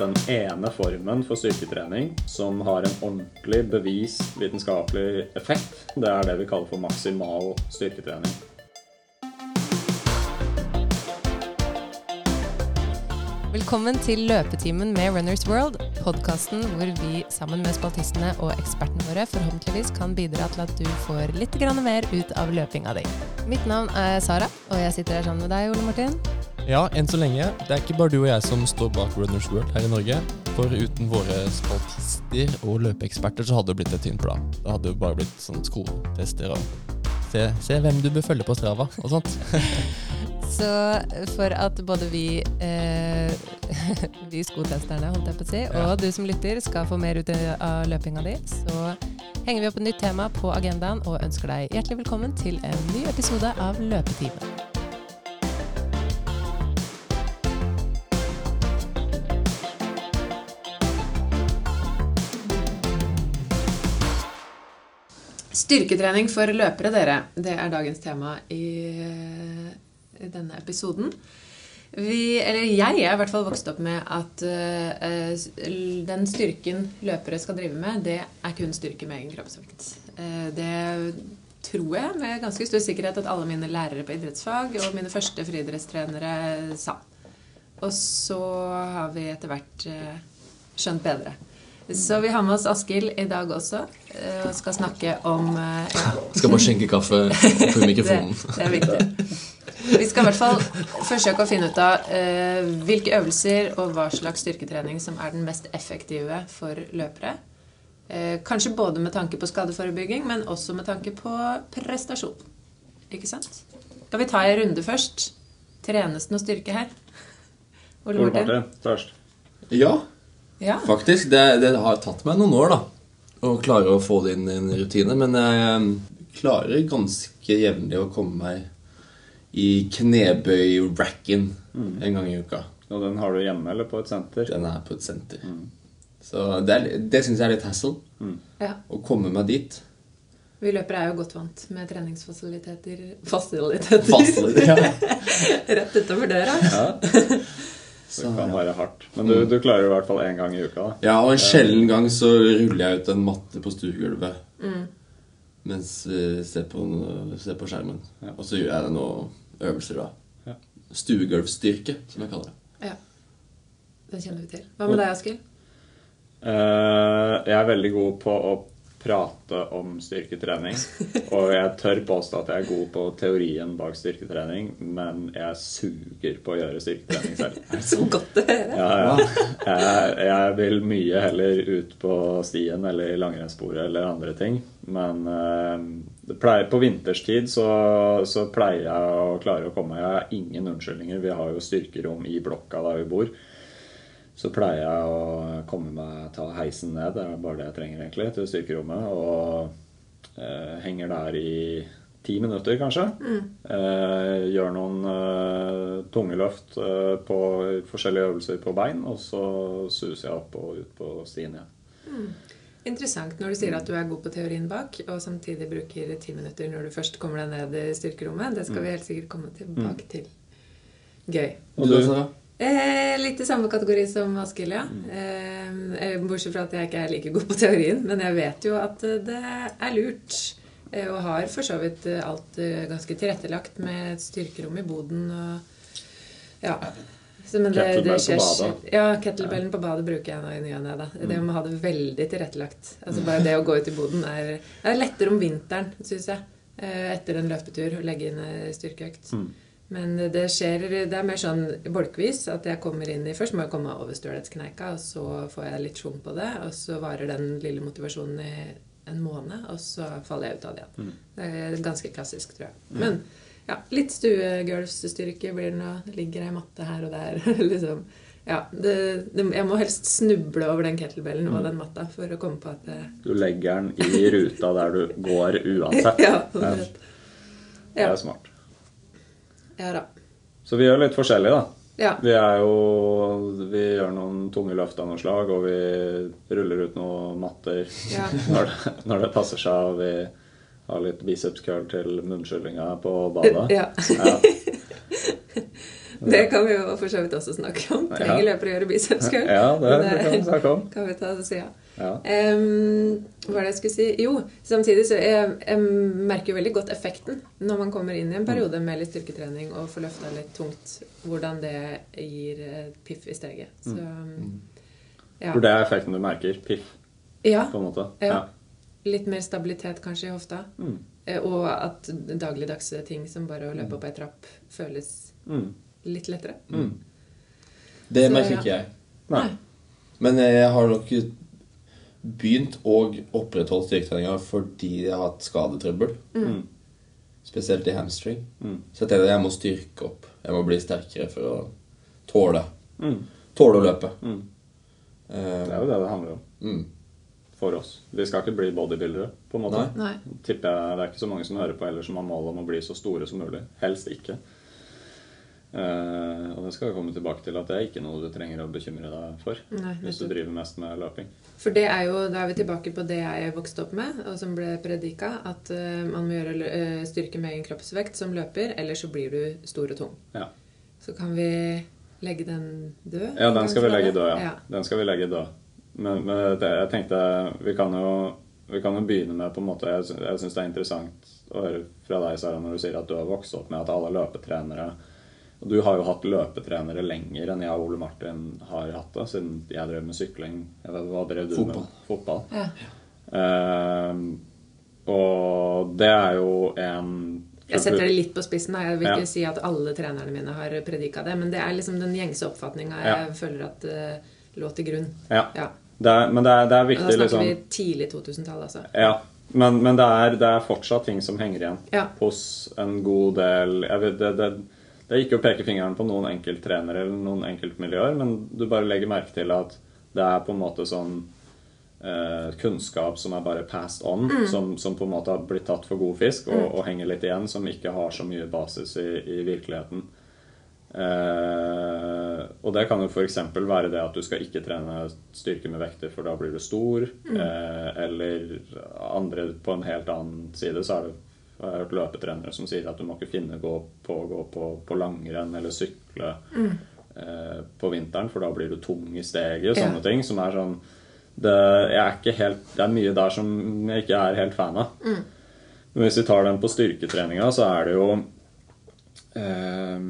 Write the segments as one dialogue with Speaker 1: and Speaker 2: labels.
Speaker 1: den ene formen for styrketrening som har en ordentlig bevist vitenskapelig effekt. Det er det vi kaller for maksimal styrketrening.
Speaker 2: Velkommen til Løpetimen med Runners World, podkasten hvor vi sammen med spaltistene og ekspertene våre forhåpentligvis kan bidra til at du får litt mer ut av løpinga di. Mitt navn er Sara, og jeg sitter her sammen med deg, Ole Martin.
Speaker 3: Ja, enn så lenge. Det er ikke bare du og jeg som står bak Runners World her i Norge. For uten våre spaltister og løpeeksperter så hadde det blitt et tynt blad. Det hadde jo bare blitt sånn skoletester og se, se hvem du bør følge på Strava og sånt.
Speaker 2: Så for at både vi, eh, vi skotesterne holdt jeg på å si, og du som lytter skal få mer ut av løpinga di, så henger vi opp et nytt tema på agendaen og ønsker deg hjertelig velkommen til en ny episode av Løpetimen. Styrketrening for løpere, dere. Det er dagens tema i, i denne episoden. Vi, eller jeg er i hvert fall vokst opp med at uh, den styrken løpere skal drive med, det er kun styrke med egen kroppsvekt. Uh, det tror jeg med ganske stor sikkerhet at alle mine lærere på idrettsfag og mine første friidrettstrenere sa. Og så har vi etter hvert uh, skjønt bedre. Så vi har med oss Askild i dag også og skal snakke om ja.
Speaker 4: Skal bare skjenke kaffe på mikrofonen.
Speaker 2: det, det er viktig. Vi skal i hvert fall forsøke å finne ut av uh, hvilke øvelser og hva slags styrketrening som er den mest effektive for løpere. Uh, kanskje både med tanke på skadeforebygging, men også med tanke på prestasjon. Ikke sant? Skal vi ta en runde først? Trenes det noe styrke her?
Speaker 1: Ole Martin først.
Speaker 4: Ja,
Speaker 2: ja.
Speaker 4: faktisk. Det, det, har tatt meg noen år da å klare å få det inn i en rutine. Men jeg klarer ganske jevnlig å komme meg i knebøy-racken mm. en gang i uka.
Speaker 1: Og den har du hjemme eller på et senter?
Speaker 4: Den er på et senter. Mm. Så det, er, det syns jeg er litt hassle. Mm.
Speaker 2: Ja.
Speaker 4: Å komme meg dit.
Speaker 2: Vi løpere er jo godt vant med treningsfasiliteter Fasiliteter!
Speaker 4: Fasiliteter ja.
Speaker 2: Rett utover døra.
Speaker 1: Ja. Så det kan være hardt. Men du, du klarer det i hvert fall én gang i uka. da.
Speaker 4: Ja, og en sjelden gang så ruller jeg ut en matte på stuegulvet
Speaker 2: mm.
Speaker 4: mens vi ser på, ser på skjermen. Ja. Og så gjør jeg noen øvelser, da.
Speaker 1: Ja.
Speaker 4: Stuegulvstyrke, som jeg kaller det.
Speaker 2: Ja. Det kjenner vi til. Hva med deg, Askild?
Speaker 1: Uh, jeg er veldig god på å prate om styrketrening. Og jeg tør påstå at jeg er god på teorien bak styrketrening, men jeg suger på å gjøre styrketrening selv.
Speaker 2: Så godt å høre.
Speaker 1: Ja, ja. Jeg, jeg, vil mye heller ut på stien eller i langrennssporet eller andre ting. Men uh, pleier, på vinterstid så, så, pleier jeg å klare å komme Jeg har ingen unnskyldninger. Vi har jo styrkerom i blokka der vi bor så pleier jeg å komme meg ta heisen ned. Det er bare det jeg trenger egentlig til styrkerommet. Og eh, henger der i ti minutter, kanskje.
Speaker 2: Mm.
Speaker 1: Eh, gjør noen eh, tunge løft eh, på forskjellige øvelser på bein, og så suser jeg opp og ut på stien igjen.
Speaker 2: Mm. Interessant når du sier at du er god på teorien bak, og samtidig bruker ti minutter når du først kommer deg ned i styrkerommet. Det skal mm. vi helt sikkert komme tilbake
Speaker 1: Mm.
Speaker 2: til. Gøy.
Speaker 4: Og du, Sara?
Speaker 2: Eh, litt i samme kategori som Askild, ja. Eh, bortsett fra at jeg ikke er like god på teorien. Men jeg vet jo at det er lurt. Eh, og har for så vidt alt eh, ganske tilrettelagt med et styrkerom i boden. Og, ja. Så, men det, det skjer,
Speaker 1: på badet.
Speaker 2: Ja, kettlebellen på badet bruker jeg nå i ny og ne. Det må å ha det veldig tilrettelagt. Altså Bare det å gå ut i boden er, er lettere om vinteren, syns jeg. Eh, etter en løpetur å legge inn styrkeøkt.
Speaker 1: Mm.
Speaker 2: Men det skjer, det er mer sånn bolkvis at jeg kommer inn i Først må jeg komme over stølhetskneika, og så får jeg litt schwung på det. Og så varer den lille motivasjonen i en måned, og så faller jeg ut av det igjen.
Speaker 1: Mm.
Speaker 2: Det er ganske klassisk, tror jeg. Men ja, litt stuegulvsstyrke blir det nå. Ligger ei matte her og der. liksom. Ja, det, det, jeg må helst snuble over den kettlebellen og den matta for å komme på at det,
Speaker 1: Du legger den i ruta der du går uansett.
Speaker 2: Ja,
Speaker 1: Ja. Det er smart.
Speaker 2: Ja da.
Speaker 1: Så vi gjør litt forskjellig, da.
Speaker 2: Ja.
Speaker 1: Vi er jo Vi gjør noen tunge løft av noe slag, og vi ruller ut noen matter
Speaker 2: Ja.
Speaker 1: når, det, når det passer seg. Og vi har litt biceps curl til munnskyllinga på badet.
Speaker 2: Ja.
Speaker 1: Ja.
Speaker 2: Det kan vi jo for så vidt også snakke om. Trenger løpere å gjøre bicepscurl?
Speaker 1: Ja, det, det kan vi snakke om.
Speaker 2: kan vi ta det siden.
Speaker 1: Ja.
Speaker 2: Um, hva var det jeg skulle si? Jo, samtidig så jeg, jeg merker jo veldig godt effekten når man kommer inn i en periode med litt styrketrening og får løfta litt tungt, hvordan det gir eh, piff i steget. Så ja.
Speaker 1: For det er effekten du merker. Piff,
Speaker 2: ja.
Speaker 1: på en måte.
Speaker 2: Ja. Litt mer stabilitet kanskje i hofta.
Speaker 1: Mm.
Speaker 2: Eh, Og at dagligdagse ting som bare å løpe opp ei trapp føles
Speaker 1: Mm.
Speaker 2: Litt lettere.
Speaker 1: Mm.
Speaker 4: Det
Speaker 2: Så,
Speaker 4: merker
Speaker 2: ja.
Speaker 4: ikke jeg.
Speaker 1: Nei.
Speaker 4: Men jeg har nok begynt å opprettholde styrketreninga fordi jeg har hatt skadetrøbbel.
Speaker 1: Mm.
Speaker 4: Spesielt i hamstring.
Speaker 1: Mm.
Speaker 4: Så jeg tenker at jeg må styrke opp. Jeg må bli sterkere for å tåle
Speaker 1: Mm.
Speaker 4: Tåle å løpe.
Speaker 1: Mm.
Speaker 4: Eh,
Speaker 1: Det er jo det det handler om
Speaker 4: mm.
Speaker 1: for oss. Vi skal ikke bli bodybuildere, på en måte.
Speaker 4: Nei.
Speaker 2: Nei.
Speaker 1: Tipper jeg Det er ikke så mange som hører på heller som har mål om å bli så store som mulig. Helst ikke. Eh, og det skal vi komme tilbake til at det er ikke noe du trenger å bekymre deg for
Speaker 2: Nei,
Speaker 1: hvis du driver mest med løping.
Speaker 2: For det er jo, da er vi tilbake på det jeg vokste opp med, og som ble predika, at uh, man må gjøre uh, styrke med egen kroppsvekt som løper, eller så blir du stor og tung.
Speaker 1: Ja,
Speaker 2: Så kan vi legge den død?
Speaker 1: ja den skal vi legge død, ja.
Speaker 2: ja.
Speaker 1: Den skal vi legge død. Men, men det, jeg tenkte vi kan jo vi kan jo begynne med på en måte Jeg, jeg syns det er interessant å høre fra deg, Sara, når du sier at du har vokst opp med at alle løpetrenere Og du har jo hatt løpetrenere lenger enn jeg og Ole Martin har hatt det, siden jeg drev med sykling. Jeg vet, hva drev du
Speaker 4: Fotball.
Speaker 1: med? Fotball.
Speaker 2: Ja.
Speaker 1: Uh, og det er jo en
Speaker 2: Jeg setter det litt på spissen. Jeg vil
Speaker 1: Ja.
Speaker 2: ikke si at alle trenerne mine har predika det, men det er liksom den gjengse oppfatninga jeg
Speaker 1: Ja.
Speaker 2: føler at uh, lå til grunn.
Speaker 1: Ja.
Speaker 2: Ja.
Speaker 1: Det er, men det er, det er
Speaker 2: Og da snakker
Speaker 1: liksom
Speaker 2: vi tidlig 2000-tall, altså.
Speaker 1: Ja, men, men det, er, det er fortsatt ting som henger igjen
Speaker 2: Ja.
Speaker 1: hos en god del jeg vet, det, det, er ikke å peke fingeren på noen enkelttrenere eller noen enkeltmiljøer, men du bare legger merke til at det er på en måte sånn eh, kunnskap som er bare passed on, som, som på en måte har blitt tatt for god fisk og, og henger litt igjen, som ikke har så mye basis i, i virkeligheten. Eh, og det kan jo f.eks. være det at du skal ikke trene styrke med vekter, for da blir du stor. Eh, eller andre på en helt annen side så er det jeg har hørt løpetrenere som sier at du må ikke finne gå på å gå på, på langrenn eller sykle eh, på vinteren, for da blir du tung i steget.
Speaker 2: Ja.
Speaker 1: Sånne ting som er sånn det, er helt, det er mye der som jeg ikke er helt fan av. Men hvis vi tar den på styrketreninga, så er det jo eh,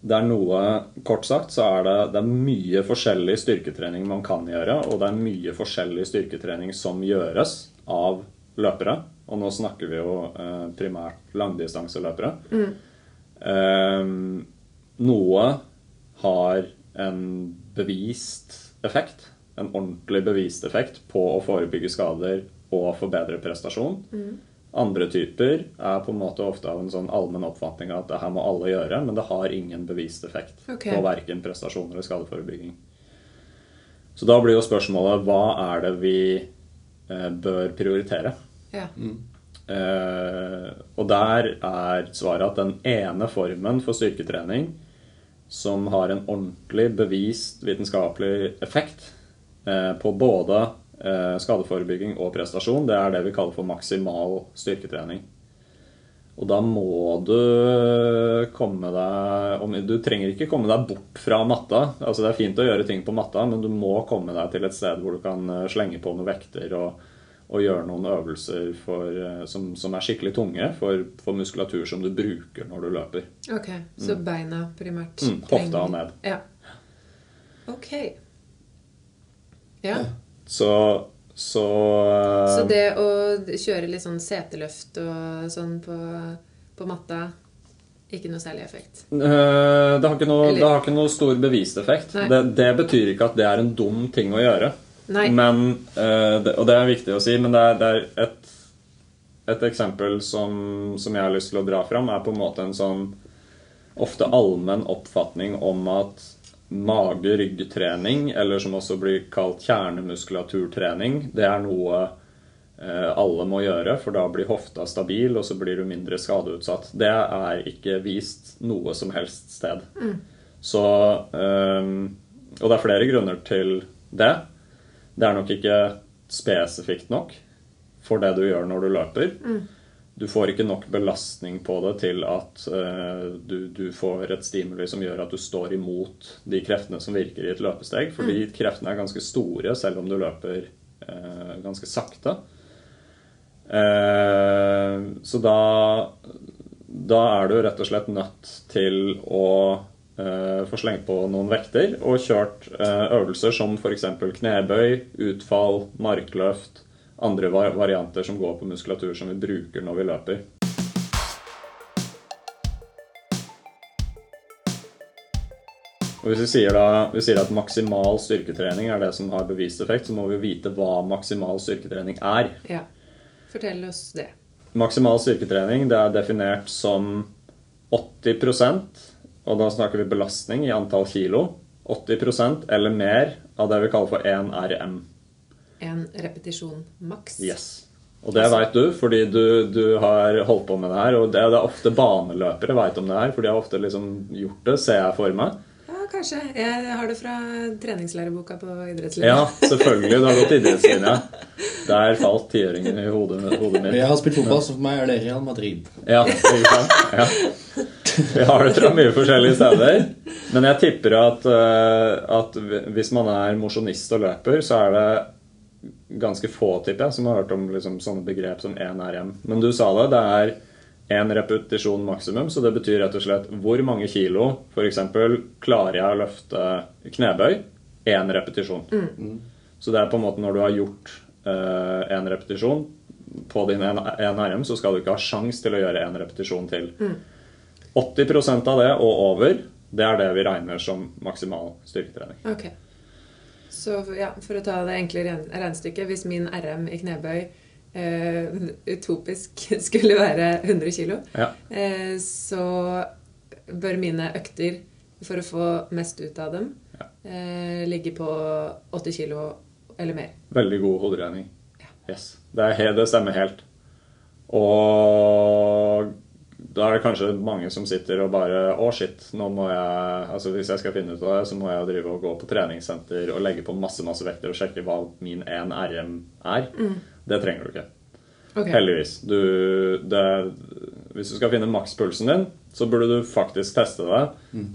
Speaker 1: Det er noe Kort sagt så er det, det er mye forskjellig styrketrening man kan gjøre, og det er mye forskjellig styrketrening som gjøres av løpere. Og nå snakker vi jo eh, primært langdistanseløpere. Eh, noe har en bevist effekt, en ordentlig bevist effekt på å forebygge skader og forbedre prestasjon. Andre typer er på en måte ofte av en sånn allmenn oppfatning at det her må alle gjøre, men det har ingen bevist effekt
Speaker 2: okay.
Speaker 1: på verken prestasjon eller skadeforebygging. Så da blir jo spørsmålet hva er det vi eh, bør prioritere?
Speaker 2: Ja.
Speaker 1: Eh, og der er svaret at den ene formen for styrketrening som har en ordentlig bevist vitenskapelig effekt eh, på både eh, skadeforebygging og prestasjon, det er det vi kaller for maksimal styrketrening. Og da må du komme deg Du trenger ikke komme deg bort fra matta. Altså Det er fint å gjøre ting på matta, men du må komme deg til et sted hvor du kan slenge på noen vekter og, og gjøre noen øvelser for, eh, som, som er skikkelig tunge for, for muskulatur som du bruker når du løper.
Speaker 2: Ok, så beina primært.
Speaker 1: Mm, hofta og ned.
Speaker 2: Ja. Ok. Ja.
Speaker 1: Så, så, eh,
Speaker 2: Så det å kjøre litt sånn seteløft og sånn på, på matta ikke noe særlig effekt.
Speaker 1: Eh, Det har, ikke noe, det har ikke noe stor bevist effekt. Det, det betyr ikke at det er en dum ting å gjøre. Men, eh, det, og det er viktig å si, men det er, det er et, et eksempel som, som jeg har lyst til å dra fram, er på en måte en sånn ofte allmenn oppfatning om at mage-rygg-trening, eller som også blir kalt kjernemuskulaturtrening, det er noe eh, alle må gjøre, for da blir hofta stabil, og så blir du mindre skadeutsatt. Det er ikke vist noe som helst sted. Så eh, Og det er flere grunner til det. Det er nok ikke spesifikt nok for det du gjør når du løper. du får ikke nok belastning på det til at uh, du, du får et stimuli som gjør at du står imot de kreftene som virker i et løpesteg. Fordi kreftene er ganske store selv om du løper uh, ganske sakte. Uh, så da, da er du rett og slett nødt til å eh, få slengt på noen vekter og kjørt eh, øvelser som f.eks. knebøy, utfall, markløft, andre varianter som går på muskulatur som vi bruker når vi løper. Og hvis vi sier, da, vi sier at maksimal styrketrening er det som har bevist effekt, så må vi vite hva maksimal styrketrening er.
Speaker 2: Ja. Fortell oss det.
Speaker 1: Maksimal styrketrening det er definert som 80 og da snakker vi belastning i antall kilo. 80% eller mer av det vi kaller for 1 RM.
Speaker 2: En repetisjon maks.
Speaker 1: Yes. Og det veit du, fordi du, du har holdt på med det her. Og det, det er ofte baneløpere veit om det her, for de har ofte liksom gjort det, ser jeg for meg.
Speaker 2: Ja, kanskje. Jeg har det fra treningslæreboka på idrettslinja.
Speaker 1: Ja, selvfølgelig. Du har gått idrettslinja. Der falt tiåringen i hodet, hodet mitt.
Speaker 4: Jeg har spilt fotball, så for meg er det Real Madrid.
Speaker 1: Ja, ikke sant? Ja. Vi har det fra mye forskjellige steder. Men jeg tipper at, eh, at hvis man er mosjonist og løper, så er det ganske få tipper jeg, som har hørt om liksom, sånne begrep som 1 RM. Men du sa det. Det er én repetisjon maksimum, så det betyr rett og slett hvor mange kilo f.eks. klarer jeg å løfte knebøy? Én repetisjon. Så det er på en måte når du har gjort én repetisjon på din 1 RM, så skal du ikke ha sjans til å gjøre én repetisjon til. 80% av det og over, det er det vi regner som maksimal styrketrening.
Speaker 2: Ok. Så ja, for å ta det enkle regnestykket Hvis min RM i knebøy eh, utopisk skulle være 100 kg,
Speaker 1: Ja.
Speaker 2: eh, så bør mine økter, for å få mest ut av dem, eh, ligge på 80 kg eller mer.
Speaker 1: Veldig god hoderegning. Yes. Det, det stemmer helt. Og da er det kanskje mange som sitter og bare Å, shit, nå må jeg Altså Hvis jeg skal finne ut av det, så må jeg drive og gå på treningssenter og legge på masse masse vekter og sjekke hva min 1 RM er. Det trenger du ikke.
Speaker 2: Okay.
Speaker 1: Heldigvis. Du, det, hvis du skal finne makspulsen din, så burde du faktisk teste det.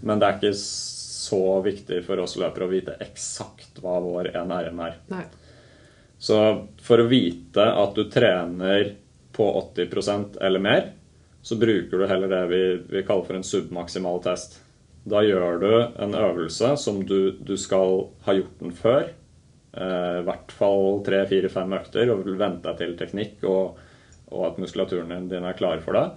Speaker 1: Men det er ikke så viktig for oss løpere å vite eksakt hva vår 1 RM er.
Speaker 2: Nei.
Speaker 1: Så for å vite at du trener på 80% eller mer, så bruker du heller det vi, vi kaller for en submaksimal test. Da gjør du en øvelse som du, du skal ha gjort den før. eh, I hvert fall tre, fire, fem økter, og vil vente deg til teknikk og, og at muskulaturen din er klar for det.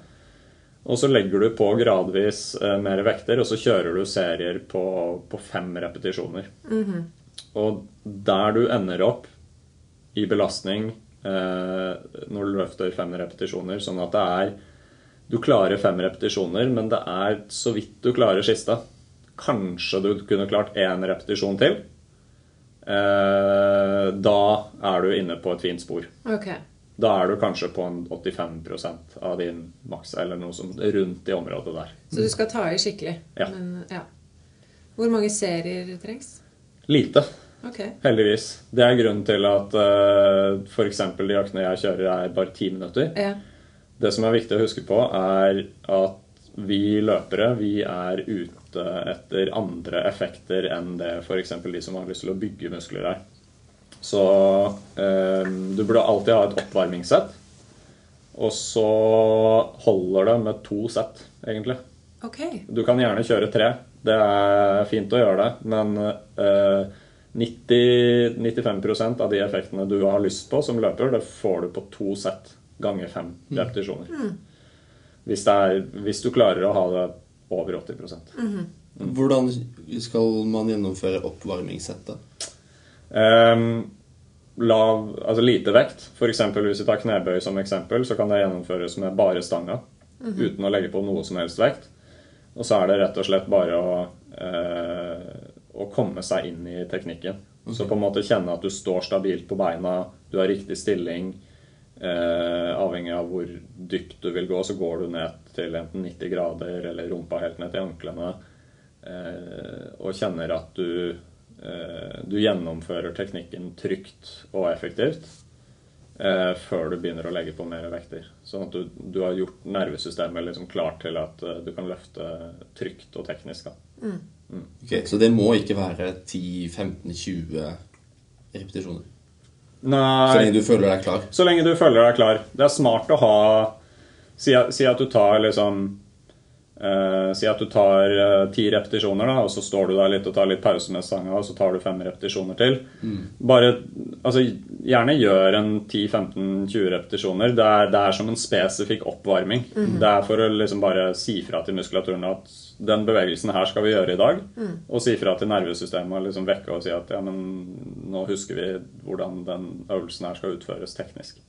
Speaker 1: Og så legger du på gradvis eh, mer vekter, og så kjører du serier på, på fem repetisjoner. Og der du ender opp i belastning eh, når du løfter fem repetisjoner, sånn at det er Du klarer fem repetisjoner, men det er så vidt du klarer siste. Kanskje du kunne klart én repetisjon til. Eh, da er du inne på et fint spor.
Speaker 2: Okay.
Speaker 1: Da er du kanskje på en 85% av din maks, eller noe som rundt i området der.
Speaker 2: Så du skal ta i skikkelig.
Speaker 1: Ja.
Speaker 2: Men, ja. Hvor mange serier trengs?
Speaker 1: Lite.
Speaker 2: Okay.
Speaker 1: Heldigvis. Det er grunnen til at uh, f.eks. de øktene jeg kjører, er bare ti minutter.
Speaker 2: Ja.
Speaker 1: Det som er viktig å huske på, er at vi løpere vi er ute etter andre effekter enn det f.eks. de som har lyst til å bygge muskler er. Så eh, du burde alltid ha et oppvarmingssett. Og så holder det med to sett, egentlig.
Speaker 2: Okay.
Speaker 1: Du kan gjerne kjøre tre. Det er fint å gjøre det, men eh, 90-95% av de effektene du har lyst på som løper, det får du på to sett ganger fem repetisjoner. Hvis, det er, hvis du klarer å ha det over 80%
Speaker 4: Hvordan skal man gjennomføre oppvarmingssettet?
Speaker 1: Um, lav, altså lite vekt. For eksempel, hvis vi tar knebøy som eksempel, så kan det gjennomføres med bare stanga. Uten å legge på noe som helst vekt. Og så er det rett og slett bare å, eh, å komme seg inn i teknikken. Så på en måte kjenne at du står stabilt på beina, du har riktig stilling. Eh, avhengig av hvor dypt du vil gå, så går du ned til enten 90 grader eller rumpa helt ned til anklene. Eh, og kjenner at du, eh, du gjennomfører teknikken trygt og effektivt. eh, før du begynner å legge på mer vekter. Sånn at du, du har gjort nervesystemet liksom klart til at eh, du kan løfte trygt og teknisk. Da.
Speaker 4: Okay, Så det må ikke være 10-15-20 repetisjoner? Så lenge du føler deg klar?
Speaker 1: så lenge du føler deg klar. Det er smart å ha Si, si at du tar liksom eh, Si at du tar uh, ti repetisjoner, da, og så står du der litt og tar litt pause med sanga, og så tar du fem repetisjoner til. Bare altså, Gjerne gjør en 10-15-20 repetisjoner. Det er, det er som en spesifikk oppvarming. Det er for å liksom bare si fra til muskulaturen at den bevegelsen her skal vi gjøre i dag. Og si fra til nervesystemet og liksom vekke og si at ja, men nå husker vi hvordan den øvelsen her skal utføres teknisk.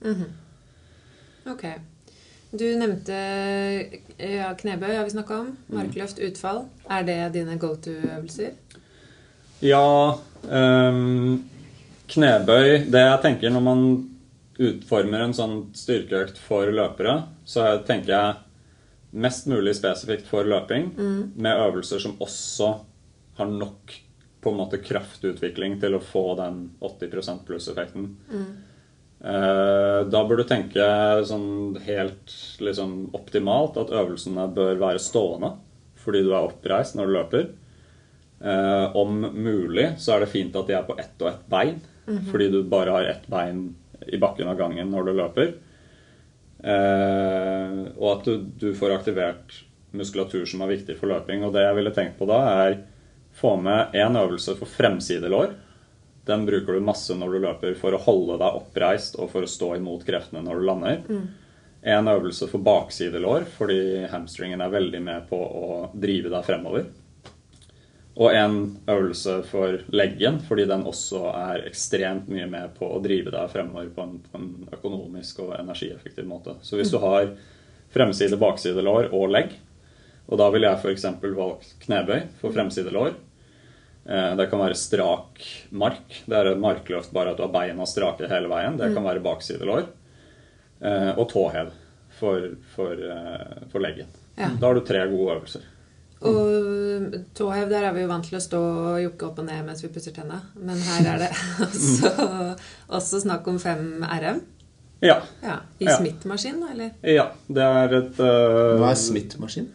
Speaker 2: Ok. Du nevnte ja, knebøy, har vi snakka om. Markløft, utfall. Er det dine go to-øvelser?
Speaker 1: Ja Um, Knebøy Det jeg tenker når man utformer en sånn styrkeøkt for løpere, så tenker jeg mest mulig spesifikt for løping, med øvelser som også har nok på en måte kraftutvikling til å få den 80% pluss-effekten. Eh, Da bør du tenke sånn helt liksom optimalt at øvelsene bør være stående fordi du er oppreist når du løper. Eh, om mulig så er det fint at de er på ett og ett bein, fordi du bare har ett bein i bakken av gangen når du løper. Eh, og at du, du får aktivert muskulatur som er viktig for løping. Og det jeg ville tenkt på da, er få med én øvelse for fremsidelår. Den bruker du masse når du løper for å holde deg oppreist og for å stå imot kreftene når du lander. En øvelse for baksidelår, fordi hamstringen er veldig med på å drive deg fremover. Og en øvelse for leggen, fordi den også er ekstremt mye med på å drive deg fremover på en, på en økonomisk og energieffektiv måte. Så hvis du har fremside, bakside lår og legg, og da vil jeg f.eks. valgt knebøy for fremside lår. Eh, Det kan være strak mark. Det er et markløft bare at du har beina strake hele veien. Det kan være baksidelår. Eh, Og tåhev for, for, eh, for leggen.
Speaker 2: Ja.
Speaker 1: Da har du tre gode øvelser.
Speaker 2: Og tåhev, der er vi jo vant til å stå og jokke opp og ned mens vi pusser tenna. Men her er det også, også snakk om 5 RM.
Speaker 1: Ja.
Speaker 2: Ja, I
Speaker 1: Ja.
Speaker 2: Smith-maskin, da, eller?
Speaker 1: ja det er et uh,
Speaker 4: Hva er Smith-maskin?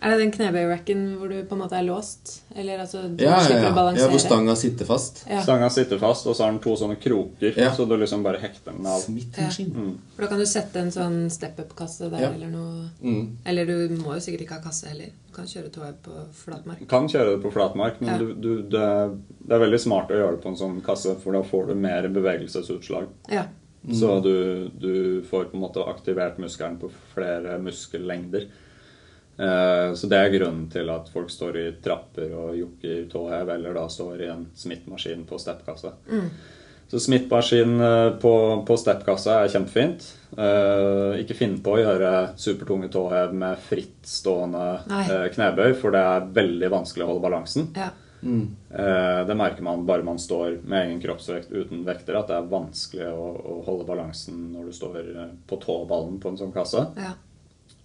Speaker 2: Er det den knebøyracken hvor du på en måte er låst? Eller altså du
Speaker 4: Ja, ja,
Speaker 2: slipper
Speaker 4: ja.
Speaker 2: å balansere?
Speaker 4: ja. Hvor stanga sitter fast.
Speaker 2: Ja.
Speaker 1: Stanga sitter fast, og så har den to sånne kroker,
Speaker 4: Ja.
Speaker 1: så du liksom bare hekter den av.
Speaker 4: Ja. Mm.
Speaker 2: For da kan du sette en sånn step-up-kasse der
Speaker 4: Ja.
Speaker 2: eller noe.
Speaker 4: Mm.
Speaker 2: Eller du må jo sikkert ikke ha kasse heller. Du kan kjøre tåhev på flatmark.
Speaker 1: Kan kjøre det på flatmark, men
Speaker 2: Ja.
Speaker 1: du, du, det, det er veldig smart å gjøre det på en sånn kasse, for da får du mer bevegelsesutslag.
Speaker 2: Ja.
Speaker 1: Så du, du får på en måte aktivert muskelen på flere muskellengder. Eh, Så det er grunnen til at folk står i trapper og jokker tåhev, eller da står i en smittmaskin på på Mm. Så Smith-maskin eh, på, på steppkassa er kjempefint. Eh, ikke finn på å gjøre supertunge tåhev med frittstående uh, knebøy, for det er veldig vanskelig å holde balansen.
Speaker 2: ja.
Speaker 1: Eh, Det merker man bare man står med egen kroppsvekt uten vekter, at det er vanskelig å, å holde balansen når du står eh, på tåballen på en sånn kasse.
Speaker 2: ja.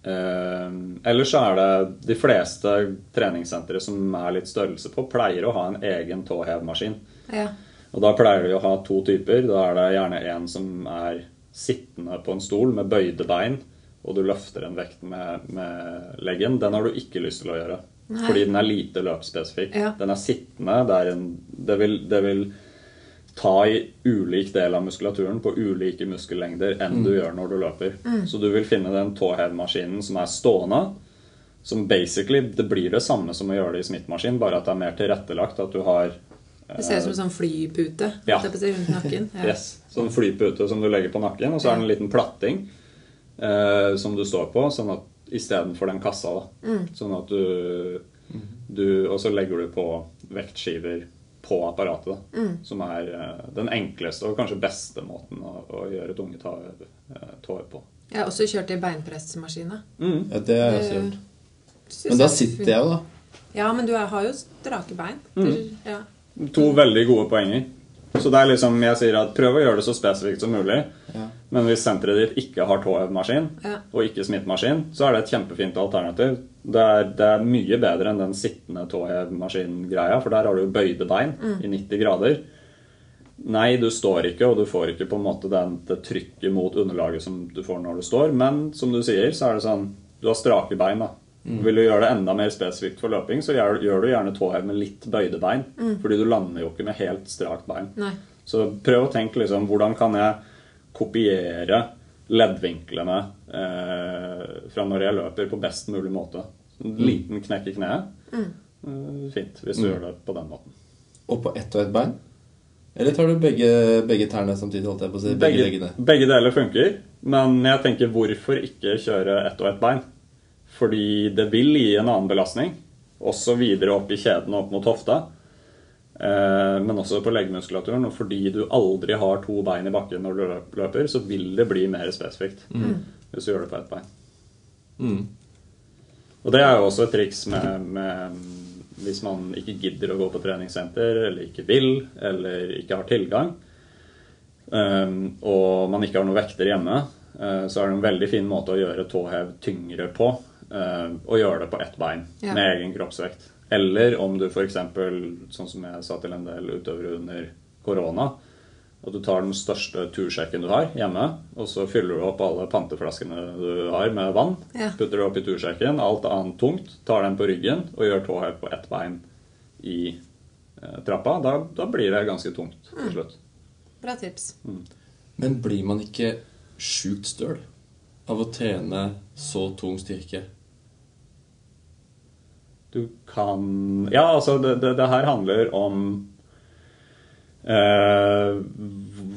Speaker 1: Eh, ellers så er det de fleste treningssentre som er litt størrelse på, pleier å ha en egen tåhevmaskin.
Speaker 2: ja.
Speaker 1: Og da pleier de å ha to typer. Da er det gjerne en som er sittende på en stol med bøyde bein, og du løfter en vekt med, med leggen. Den har du ikke lyst til å gjøre.
Speaker 2: Nei.
Speaker 1: Fordi den er lite løpsspesifikk.
Speaker 2: Ja.
Speaker 1: Den er sittende. Det, er en, det, vil, det vil ta i ulik del av muskulaturen på ulike muskellengder enn du gjør når du løper. Så du vil finne den tåhevmaskinen som er stående. Som basically, Det blir det samme som å gjøre det i Smith-maskin, bare at det er mer tilrettelagt. At du har
Speaker 2: Det ser ut som en sånn flypute
Speaker 1: Ja.
Speaker 2: rundt nakken. Ja.
Speaker 1: Yes. Sånn flypute som du legger på nakken, og så er det en liten platting eh, som du står på, sånn at istedenfor den kassa. da. Sånn at du, du Og så legger du på vektskiver på apparatet, da. Som er eh, den enkleste og kanskje beste måten å, å gjøre tunge tåhev eh, på.
Speaker 2: Jeg har også kjørt i beinpressmaskina.
Speaker 4: Ja, det har jeg også gjort. Men da sitter jeg jo, da.
Speaker 2: Ja, men du har jo strake bein.
Speaker 1: Mm.
Speaker 2: Ja.
Speaker 1: To veldig gode poenger. Så det er liksom, jeg sier at prøv å gjøre det så spesifikt som mulig.
Speaker 4: Ja.
Speaker 1: Men hvis senteret ditt ikke har tåhevmaskin,
Speaker 2: Ja.
Speaker 1: og ikke smittmaskin, så er det et kjempefint alternativ. Det er, det er mye bedre enn den sittende tåhevmaskin-greia, for der har du bøyde bein i 90 grader. Nei, du står ikke, og du får ikke på en måte den, det trykket mot underlaget som du får når du står. Men som du sier, så er det sånn Du har strake bein. da. Vil du gjøre det enda mer spesifikt for løping, så gjør, gjør du gjerne tåhev med litt bøyde bein. Fordi du lander jo ikke med helt strakt bein.
Speaker 2: Nei.
Speaker 1: Så prøv å tenke liksom Hvordan kan jeg kopiere leddvinklene eh, fra når jeg løper, på best mulig måte? En liten knekk i kneet. Mm. fint, hvis du gjør det på den måten.
Speaker 4: Og på ett og ett bein? Eller tar du begge, begge tærne samtidig? holdt jeg på å si, begge,
Speaker 1: Begge, begge deler funker, men jeg tenker hvorfor ikke kjøre ett og ett bein? Fordi det vil gi en annen belastning, også videre opp i kjeden og opp mot hofta. Eh, men også på leggmuskulaturen. Og fordi du aldri har to bein i bakken når du løper, så vil det bli mer spesifikt hvis du gjør det på ett bein.
Speaker 4: Mm.
Speaker 1: Og det er jo også et triks med, med hvis man ikke gidder å gå på treningssenter, eller ikke vil, eller ikke har tilgang, um, og man ikke har noen vekter hjemme, uh, så er det en veldig fin måte å gjøre tåhev tyngre på, og gjøre det på ett bein,
Speaker 2: Ja.
Speaker 1: med egen kroppsvekt. Eller om du f.eks., sånn som jeg sa til en del utøvere under korona, at du tar den største tursjekken du har hjemme, og så fyller du opp alle panteflaskene du har med vann.
Speaker 2: Ja.
Speaker 1: Putter det opp i tursjekken, alt annet tungt, tar den på ryggen og gjør tåhev på ett bein i eh, trappa. Da, da blir det ganske tungt til slutt.
Speaker 2: Bra tips.
Speaker 4: Men blir man ikke sjukt støl av å trene så tung styrke?
Speaker 1: Du kan Ja, altså, det, det, det her handler om eh,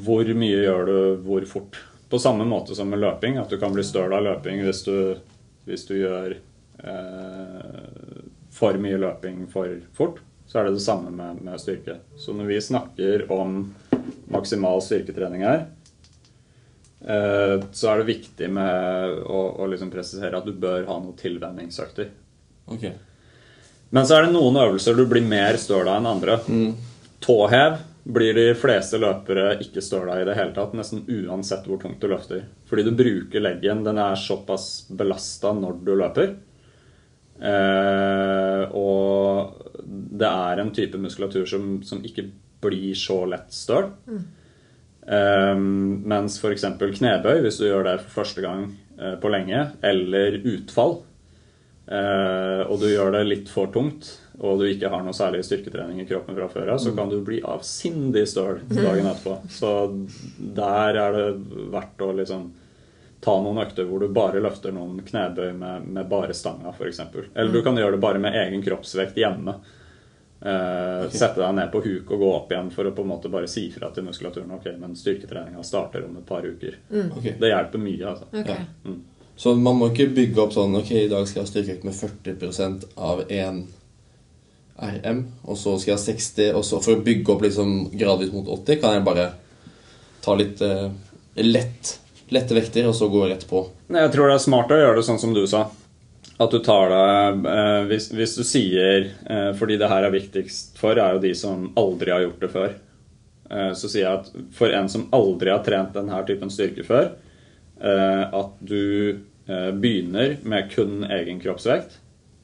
Speaker 1: hvor mye gjør du hvor fort. På samme måte som med løping, at du kan bli støl av løping hvis du, hvis du gjør eh, for mye løping for fort. Så er det det samme med, med styrke. Så når vi snakker om maksimal styrketrening her, så er det viktig med å, å liksom presisere at du bør ha noen tilvenningsøkter.
Speaker 4: Okay.
Speaker 1: Men så er det noen øvelser du blir mer støl av enn andre. Tåhev blir de fleste løpere ikke støl av i det hele tatt, nesten uansett hvor tungt du løfter. Fordi du bruker leggen. Den er såpass belasta når du løper. Eh, og det er en type muskulatur som, som ikke blir så lett støl. Eh, mens f.eks. knebøy, hvis du gjør det for første gang eh, på lenge, eller utfall, eh, og du gjør det litt for tungt, og du ikke har noe særlig styrketrening i kroppen fra før av, så kan du bli avsindig støl dagen etterpå. Så der er det verdt å liksom ta noen økter hvor du bare løfter noen knebøy med, med bare stanga, f.eks. Eller du kan gjøre det bare med egen kroppsvekt hjemme. Eh, Sette deg ned på huk og gå opp igjen for å på en måte bare si fra til muskulaturen ok, men styrketreninga starter om et par uker.
Speaker 4: Ok.
Speaker 1: Det hjelper mye, altså.
Speaker 2: Okay.
Speaker 4: Ja. Så man må ikke bygge opp sånn Ok, i dag skal jeg ha styrkeøkt med 40% av 1 RM, og så skal jeg ha 60, og så for å bygge opp liksom gradvis mot 80, kan jeg bare ta litt uh, lett, lette vekter, og så gå rett på.
Speaker 1: Jeg tror det er smart å gjøre det sånn som du sa. At du tar deg eh, hvis, hvis du sier eh, Fordi det her er viktigst for, er jo de som aldri har gjort det før. Eh, så sier jeg at for en som aldri har trent denne typen styrke før, at du begynner med kun egen kroppsvekt,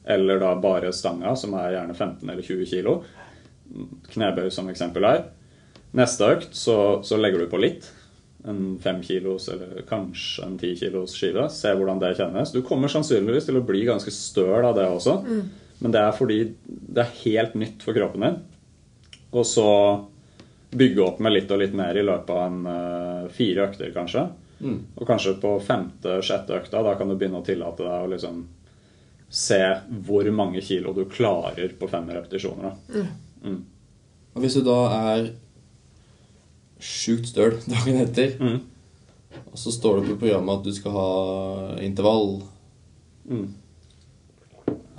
Speaker 1: eller da bare stanga, som er gjerne 15 eller 20 kilo. Knebøy som eksempel her. Neste økt så, så legger du på litt en fem kilos eller kanskje en ti kilos skive. Se hvordan det kjennes. Du kommer sannsynligvis til å bli ganske støl av det også. Men det er fordi det er helt nytt for kroppen din. Og så bygge opp med litt og litt mer i løpet av en eh, fire økter, kanskje. Og kanskje på femte-sjette økta, da kan du begynne å tillate deg å liksom se hvor mange kilo du klarer på fem repetisjoner. Da.
Speaker 4: Og hvis du da er sjukt støl dagen etter,
Speaker 1: Mm.
Speaker 4: og så står det på programmet at du skal ha intervall
Speaker 1: Mm.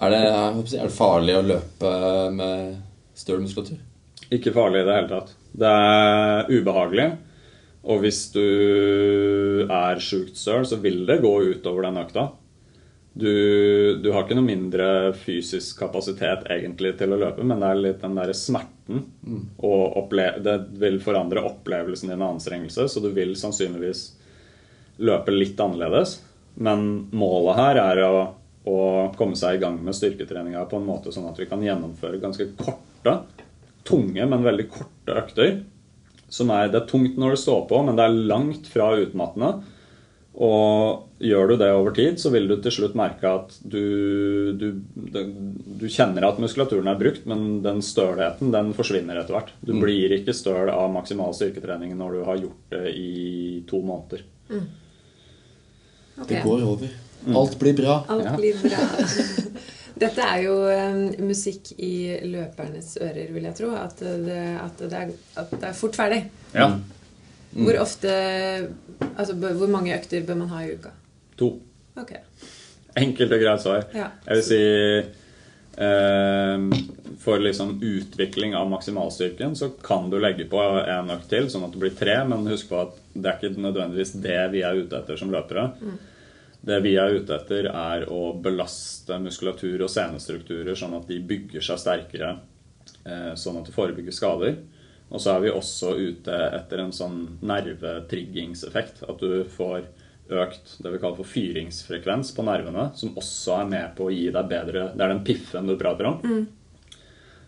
Speaker 4: er, det, håper er det farlig å løpe med støl muskulatur?
Speaker 1: Ikke farlig i det hele tatt. Det er ubehagelig. Og hvis du er sjukt støl, så vil det gå utover den økta. Du, du har ikke noe mindre fysisk kapasitet egentlig til å løpe, men det er litt den der smerten. Og det vil forandre opplevelsen din av anstrengelse, så du vil sannsynligvis løpe litt annerledes. Men målet her er å, å komme seg i gang med styrketreninga på en måte sånn at vi kan gjennomføre ganske korte, tunge, men veldig korte økter som er Det er tungt når det står på, men det er langt fra utmattende. Og gjør du det over tid, så vil du til slutt merke at du, du, du kjenner at muskulaturen er brukt, men den stølheten den forsvinner etter hvert. Du
Speaker 4: Mm.
Speaker 1: blir ikke støl av maksimal styrketrening når du har gjort det i to måneder.
Speaker 2: Ok.
Speaker 4: Det går over. Alt blir bra.
Speaker 2: Alt
Speaker 1: Ja.
Speaker 2: blir bra. Dette er jo eh, musikk i løpernes ører, vil jeg tro. At det, at det, er, at det er fort ferdig.
Speaker 1: Ja.
Speaker 2: Hvor ofte Altså hvor mange økter bør man ha i uka?
Speaker 1: To.
Speaker 2: Ok.
Speaker 1: Enkelt og greit svar.
Speaker 2: Ja.
Speaker 1: Jeg vil si eh, For liksom utvikling av maksimalstyrken så kan du legge på en økt til, sånn at det blir tre. Men husk på at det er ikke nødvendigvis det vi er ute etter som løpere. Det vi er ute etter, er å belaste muskulatur og senestrukturer sånn at de bygger seg sterkere, eh, sånn at det forebygger skader. Og så er vi også ute etter en sånn nervetriggingseffekt. At du får økt det vi kaller for fyringsfrekvens på nervene, som også er med på å gi deg bedre Det er den piffen du prater om.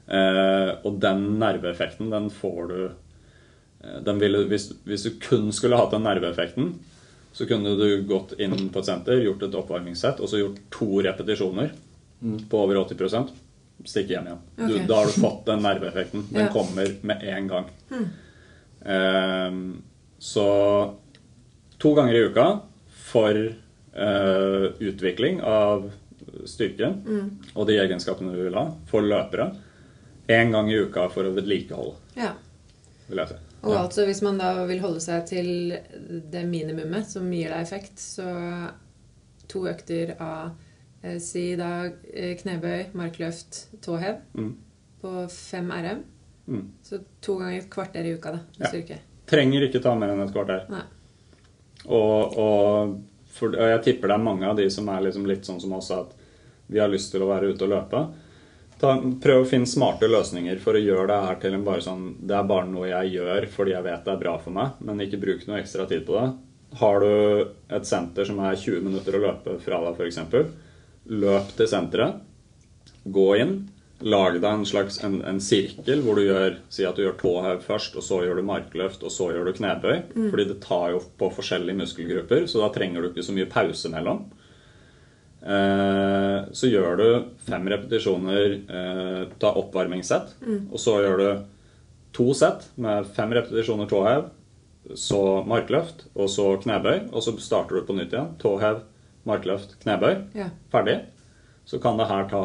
Speaker 1: Eh, og den nerveeffekten, den får du eh, den ville, hvis, hvis du kun skulle hatt den nerveeffekten, så kunne du gått inn på et senter, gjort et oppvarmingssett, og så gjort to repetisjoner på over 80 Stikk hjem igjen. Du, da har du fått den nerveeffekten. Den
Speaker 2: Ja.
Speaker 1: kommer med en gang. Ehm, så to ganger i uka for eh, utvikling av styrke og de egenskapene du vil ha for løpere. Én gang i uka for å vedlikeholde,
Speaker 2: ja.
Speaker 1: vil jeg si.
Speaker 2: Og altså hvis man da vil holde seg til det minimumet som gir deg effekt, så to økter av si da eh, knebøy, markløft, tåhev
Speaker 1: Mm.
Speaker 2: på 5 RM.
Speaker 1: Mm.
Speaker 2: Så to ganger et kvarter i uka da, med
Speaker 1: Ja.
Speaker 2: styrke.
Speaker 1: Trenger ikke ta mer enn et kvarter.
Speaker 2: Nei.
Speaker 1: Og, og, for, og jeg tipper det er mange av de som er liksom litt sånn som oss, at vi har lyst til å være ute og løpe. Ta, prøv å finne smarte løsninger for å gjøre det her til en bare sånn Det er bare noe jeg gjør fordi jeg vet det er bra for meg, men ikke bruk noe ekstra tid på det. Har du et senter som er 20 minutter å løpe fra deg, f.eks., løp til senteret. Gå inn. Lag deg en slags en, en sirkel hvor du gjør Si at du gjør tåhev først, og så gjør du markløft, og så gjør du knebøy. Fordi det tar jo på forskjellige muskelgrupper, så da trenger du ikke så mye pause mellom. Eh, så gjør du fem repetisjoner eh, ta oppvarmingssett, og så gjør du to sett med fem repetisjoner tåhev, så markløft, og så knebøy, og så starter du på nytt igjen. Tåhev, markløft, knebøy.
Speaker 2: Ja.
Speaker 1: Ferdig. Så kan det her ta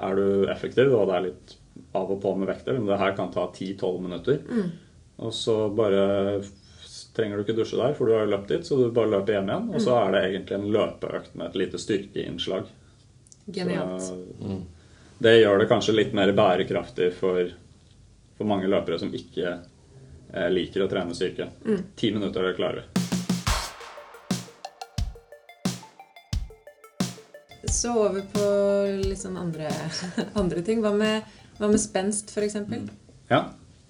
Speaker 1: Er du effektiv, og det er litt av og på med vekter, men det her kan ta 10-12 minutter. Og så bare trenger du ikke dusje der, for du har jo løpt dit, så du bare løper hjem igjen. Og så er det egentlig en løpeøkt med et lite styrkeinnslag.
Speaker 2: Genialt.
Speaker 1: Så det gjør det kanskje litt mer bærekraftig for, for mange løpere som ikke eh, liker å trene styrke. Ti minutter, det klarer vi.
Speaker 2: Så over på litt sånn andre, andre ting. Hva med, hva med spenst, f.eks.?
Speaker 1: Ja.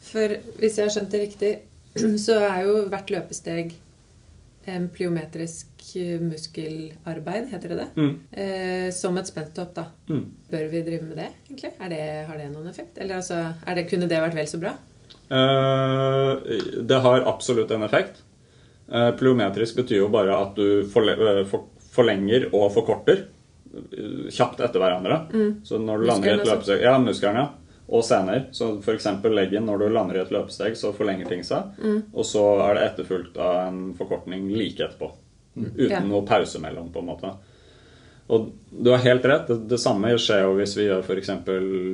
Speaker 2: For hvis jeg har skjønt det riktig, så er jo hvert løpesteg plyometrisk muskelarbeid, heter det det?
Speaker 1: Mm.
Speaker 2: Eh, som et spenthopp, da.
Speaker 1: Mm.
Speaker 2: Bør vi drive med det, egentlig? Er det, har det noen effekt? Eller altså, er det, kunne det vært vel så bra?
Speaker 1: Eh, det har absolutt en effekt. Eh, plyometrisk betyr jo bare at du eh, for, forlenger og forkorter eh, kjapt etter hverandre. Så når du lander i et løpesteg Ja, musklene. Og sener. Så f.eks. leggen. Når du lander i et løpesteg, så forlenger ting seg. Og så er det etterfulgt av en forkortning like etterpå. Uten
Speaker 2: Ja.
Speaker 1: noe pause mellom, på en måte. Og du har helt rett. Det, det samme skjer jo hvis vi gjør f.eks.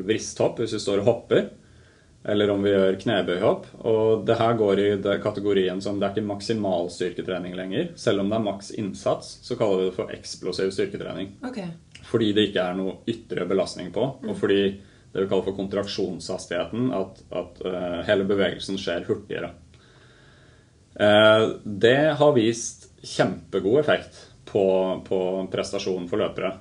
Speaker 1: vristhopp. Hvis vi står og hopper. Eller om vi gjør knebøyhopp. Og det her går i kategorien som det er ikke maksimal styrketrening lenger. Selv om det er maks innsats, så kaller vi det for eksplosiv styrketrening.
Speaker 2: Okay.
Speaker 1: Fordi det ikke er noe ytre belastning på, og fordi det vi kaller for kontraksjonshastigheten, at, at uh, hele bevegelsen skjer hurtigere. Uh, det har vist kjempegod effekt på, på prestasjonen for løpere.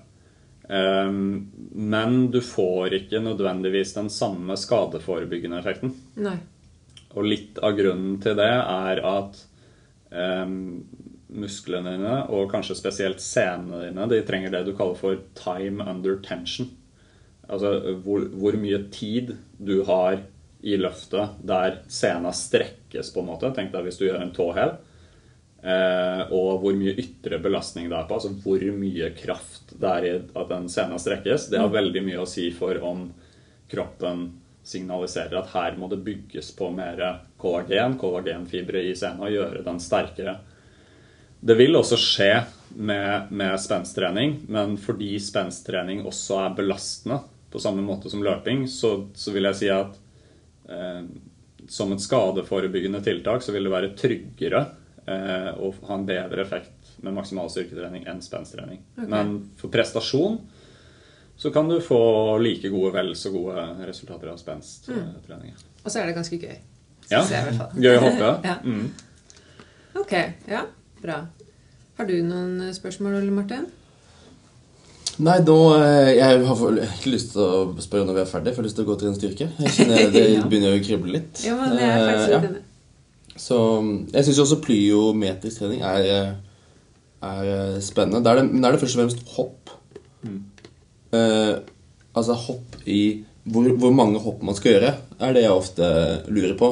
Speaker 1: Eh, men du får ikke nødvendigvis den samme skadeforebyggende effekten.
Speaker 2: Nei.
Speaker 1: Og litt av grunnen til det er at eh, musklene dine, og kanskje spesielt senene dine, de trenger det du kaller for time under tension. Altså hvor, hvor mye tid du har i løftet der sena strekkes, på en måte. Tenk deg hvis du gjør en tåhev. Eh, og hvor mye ytre belastning det er på. Altså hvor mye kraft det er i at den sena strekkes. Det har veldig mye å si for om kroppen signaliserer at her må det bygges på mer kollagen, kollagenfibre i sena, og gjøre den sterkere. Det vil også skje med, med spensttrening, men fordi spensttrening også er belastende på samme måte som løping, så, så vil jeg si at eh, som et skadeforebyggende tiltak så vil det være tryggere og ha en bedre effekt med maksimal styrketrening enn spensttrening.
Speaker 2: Okay.
Speaker 1: Men for prestasjon så kan du få like gode, vel så gode resultater av spensttrening.
Speaker 2: Og så er det ganske gøy.
Speaker 1: Ja.
Speaker 2: Jeg i hvert fall.
Speaker 1: Gøy å hoppe.
Speaker 2: Ja.
Speaker 1: Mm.
Speaker 2: Ok, ja, bra. Har du noen spørsmål, Ole Martin?
Speaker 4: Nei, nå eh, Jeg har ikke lyst til å spørre når vi er ferdig, for jeg har lyst til å gå til en styrke. Jeg kjenner Det begynner å krible litt.
Speaker 2: Ja, men jeg er faktisk
Speaker 4: Eh,
Speaker 2: litt
Speaker 4: ja. Så jeg syns også plyometrisk trening er, eh, er eh, spennende. Da er det, da er det først og fremst hopp. Eh, altså hopp i hvor, hvor mange hopp man skal gjøre, er det jeg ofte lurer på.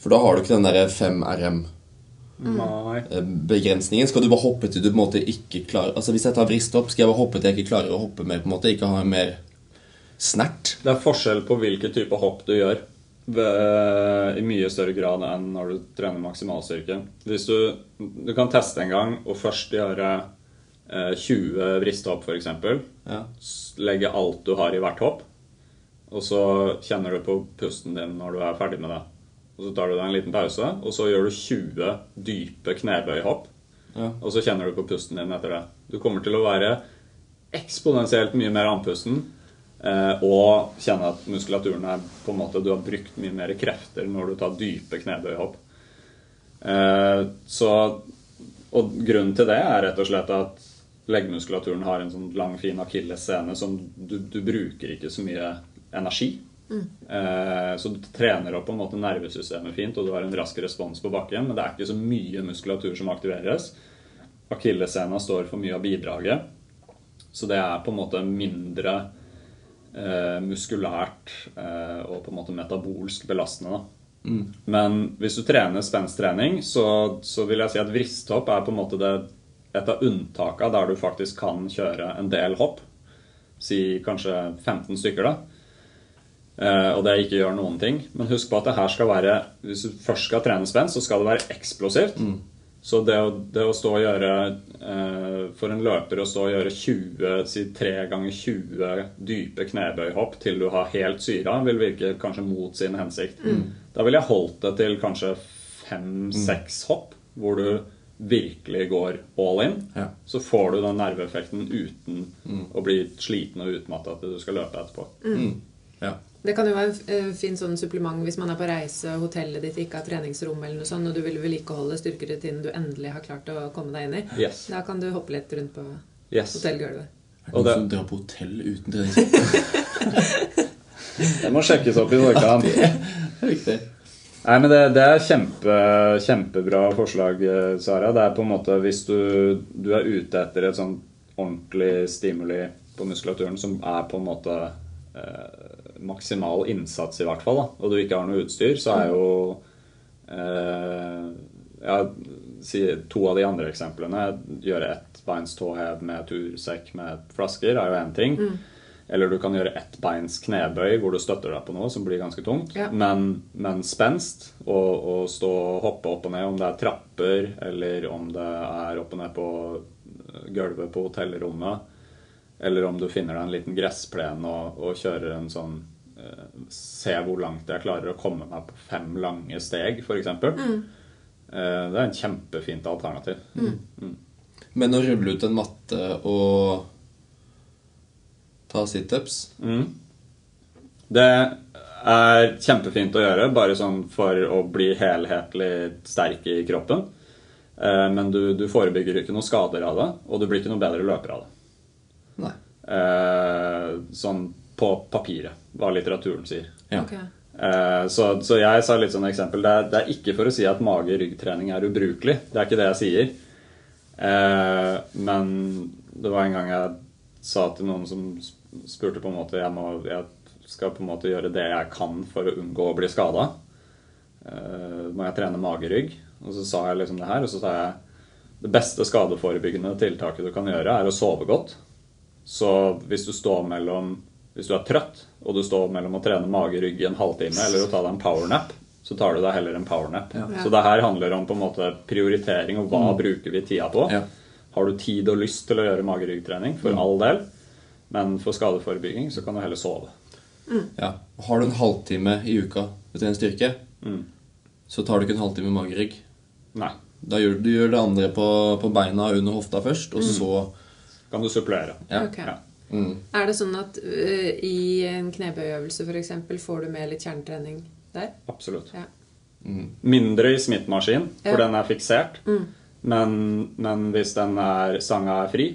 Speaker 4: For da har du ikke den derre 5 RM-begrensningen.
Speaker 1: Nei.
Speaker 4: Skal du bare hoppe til du på en måte ikke klarer Altså Hvis jeg tar vristhopp, skal jeg bare hoppe til jeg ikke klarer å hoppe mer? på en måte Ikke ha mer snert?
Speaker 1: Det er forskjell på hvilken type hopp du gjør. I mye større grad enn når du trener maksimalstyrke. Hvis du, du kan teste en gang og først gjøre eh, 20 vristhopp, f.eks.
Speaker 4: Ja.
Speaker 1: Legge alt du har i hvert hopp. Og så kjenner du på pusten din når du er ferdig med det. Og Så tar du deg en liten pause, og så gjør du 20 dype knebøyhopp.
Speaker 4: Ja.
Speaker 1: Og så kjenner du på pusten din etter det. Du kommer til å være eksponentielt mye mer andpusten. Eh, og kjenne at muskulaturen er på en måte Du har brukt mye mer krefter når du tar dype knebøyhopp. Eh, så Og grunnen til det er rett og slett at leggmuskulaturen har en sånn lang, fin akillessene som du, du bruker ikke så mye energi. Mm. så du trener opp på en måte nervesystemet fint, og du har en rask respons på bakken, men det er ikke så mye muskulatur som aktiveres. Akillessena står for mye av bidraget, så det er på en måte mindre eh, muskulært eh, og på en måte metabolsk belastende. Da. Men hvis du trener spensttrening, så, så vil jeg si at vristhopp er på en måte det, et av unntakene der du faktisk kan kjøre en del hopp. Si kanskje 15 stykker, da. Uh, og det ikke gjør noen ting. Men husk på at det her skal være Hvis du først skal trene spenst, så skal det være eksplosivt. Så det å, det å stå og gjøre eh, For en løper å stå og gjøre 20, si 3 ganger 20 dype knebøyhopp til du har helt syra, vil virke kanskje mot sin hensikt. Da ville jeg holdt det til kanskje fem-seks hopp, hvor du virkelig går all in.
Speaker 4: Ja.
Speaker 1: Så får du den nerveeffekten uten å bli sliten og utmatta til du skal løpe etterpå.
Speaker 4: Ja.
Speaker 2: Det kan jo være en eh, fin sånn supplement hvis man er på reise og hotellet ditt ikke har treningsrom, eller noe sånt, og du vil vedlikeholde styrkerutinen du endelig har klart å komme deg inn i.
Speaker 1: Yes.
Speaker 2: Da kan du hoppe litt rundt på
Speaker 1: Yes.
Speaker 2: hotellgulvet.
Speaker 4: Er det
Speaker 1: Og
Speaker 4: noen
Speaker 1: det-
Speaker 4: som drar på hotell uten treningshopp?
Speaker 1: Det må sjekkes opp i forkant.
Speaker 4: viktig.
Speaker 1: Nei, men det, det er kjempe, kjempebra forslag, eh, Sara. Det er på en måte hvis du, du er ute etter et sånn ordentlig stimuli på muskulaturen som er på en måte eh, maksimal innsats, i hvert fall, da, og du ikke har noe utstyr, så er jo eh, ja, si, To av de andre eksemplene gjøre ett beins tåhev med tursekk med flasker er jo én ting. Eller du kan gjøre ett beins knebøy hvor du støtter deg på noe som blir ganske tungt.
Speaker 2: Ja.
Speaker 1: Men, men spenst og, og stå og hoppe opp og ned, om det er trapper eller om det er opp og ned på gulvet på hotellrommet, eller om du finner deg en liten gressplen og, og kjører en sånn Se hvor langt jeg klarer å komme meg på fem lange steg, f.eks. Mm. Det er en kjempefint alternativ.
Speaker 4: Men å rulle ut en matte og ta situps
Speaker 1: Mm. Det er kjempefint å gjøre, bare sånn for å bli helhetlig sterk i kroppen. Eh, Men du, du forebygger ikke noen skader av det, og du blir ikke noe bedre løper av det.
Speaker 4: Nei.
Speaker 1: Eh, Sånn på papiret, hva litteraturen sier.
Speaker 4: Ja.
Speaker 2: Okay.
Speaker 1: Eh, Så, så jeg sa litt sånn eksempel det er, det er ikke for å si at mage-ryggtrening er ubrukelig. Det er ikke det jeg sier. Eh, Men det var en gang jeg sa til noen som spurte på en måte Jeg, må, jeg skal på en måte gjøre det jeg kan for å unngå å bli skada. må jeg trene magerygg. Og så sa jeg liksom det her, og så sa jeg det beste skadeforebyggende tiltaket du kan gjøre, er å sove godt. Så hvis du står mellom Hvis du er trøtt, og du står mellom å trene magerygg i en halvtime eller å ta deg en powernap, så tar du deg heller en powernap.
Speaker 4: Ja.
Speaker 1: Så det her handler om på en måte prioritering og hva bruker vi tida på.
Speaker 4: Ja.
Speaker 1: Har du tid og lyst til å gjøre mageryggtrening, for all del, men for skadeforebygging så kan du heller sove.
Speaker 4: Ja. Har du en halvtime i uka til en styrke,
Speaker 1: Mm.
Speaker 4: så tar du ikke en halvtime magerygg.
Speaker 1: Nei.
Speaker 4: Da gjør du gjør det andre på, på beina under hofta først, og så
Speaker 1: Kan du supplere.
Speaker 4: Ja.
Speaker 2: Ok.
Speaker 1: Ja.
Speaker 4: Mm.
Speaker 2: Er det sånn at uh, i en knebøyøvelse f.eks. får du med litt kjernetrening der?
Speaker 1: Absolutt.
Speaker 2: Ja.
Speaker 4: Mm.
Speaker 1: Mindre i smittmaskin, for
Speaker 2: Ja.
Speaker 1: den er fiksert. Men, men hvis den er, stanga er fri,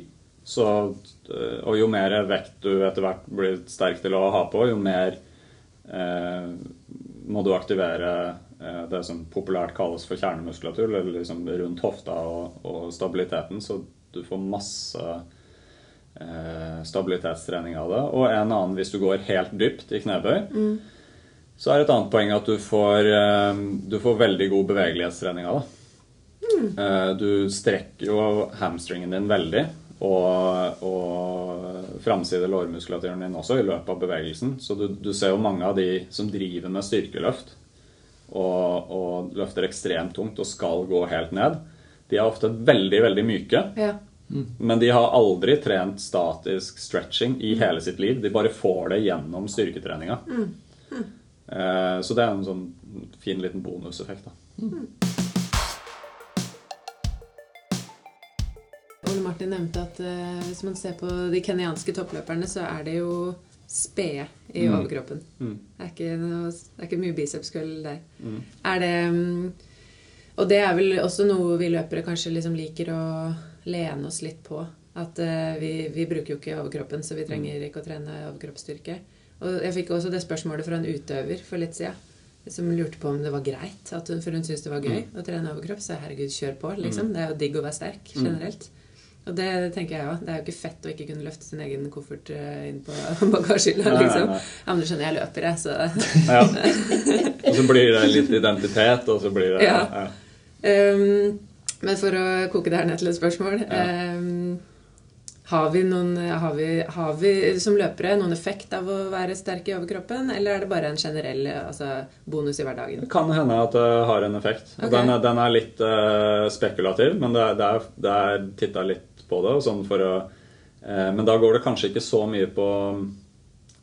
Speaker 1: så øh, Og jo mer vekt du etter hvert blir sterk til å ha på, jo mer eh, må du aktivere eh, det som populært kalles for kjernemuskulatur, eller liksom rundt hofta og, og stabiliteten, så du får masse eh, stabilitetstrening av det. Og en annen hvis du går helt dypt i knebøy. Så er et annet poeng at du får, eh, du får veldig god bevegelighetstrening av det. Mm. Du strekker jo hamstringen din veldig, og, og framside lårmuskulaturen din også i løpet av bevegelsen. Så du, du ser jo mange av de som driver med styrkeløft og, og løfter ekstremt tungt og skal gå helt ned, de er ofte veldig, veldig myke.
Speaker 2: Ja.
Speaker 1: Men de har aldri trent statisk stretching i hele sitt liv. De bare får det gjennom styrketreninga. Eh, Så det er en sånn fin liten bonuseffekt. da.
Speaker 2: Ole Martin nevnte at eh, hvis man ser på de kenyanske toppløperne, så er det jo spede i
Speaker 1: Mm.
Speaker 2: overkroppen.
Speaker 1: Mm.
Speaker 2: Det, er ikke det er ikke mye bicepskull der.
Speaker 1: Mm.
Speaker 2: Er det mm, Og det er vel også noe vi løpere kanskje liksom liker å lene oss litt på. At uh, vi, vi bruker jo ikke overkroppen, så vi trenger ikke å trene overkroppsstyrke. Og jeg fikk også det spørsmålet fra en utøver for litt siden. Som lurte på om det var greit, at hun, for hun syntes det var gøy å trene overkropp. Så herregud, kjør på, liksom. Det er jo digg å være sterk generelt. Og det tenker jeg òg. Det er jo ikke fett å ikke kunne løfte sin egen koffert eh, inn på bagasjehylla, liksom. Ja, men du skjønner, jeg løper, jeg, så
Speaker 1: Ja. Og så blir det litt identitet, og så blir det
Speaker 2: Ja.
Speaker 1: ja.
Speaker 2: Um, men for å koke det her ned til et spørsmål
Speaker 1: Ja.
Speaker 2: eh, har, vi noen, har, vi, har vi som løpere noen effekt av å være sterk i overkroppen, eller er det bare en generell altså, bonus i hverdagen?
Speaker 1: Det kan hende at det har en effekt.
Speaker 2: Okay.
Speaker 1: Den, den er litt eh, spekulativ, men det, det er, det er titta litt på det. Sånn å, eh, men da går det kanskje ikke så mye på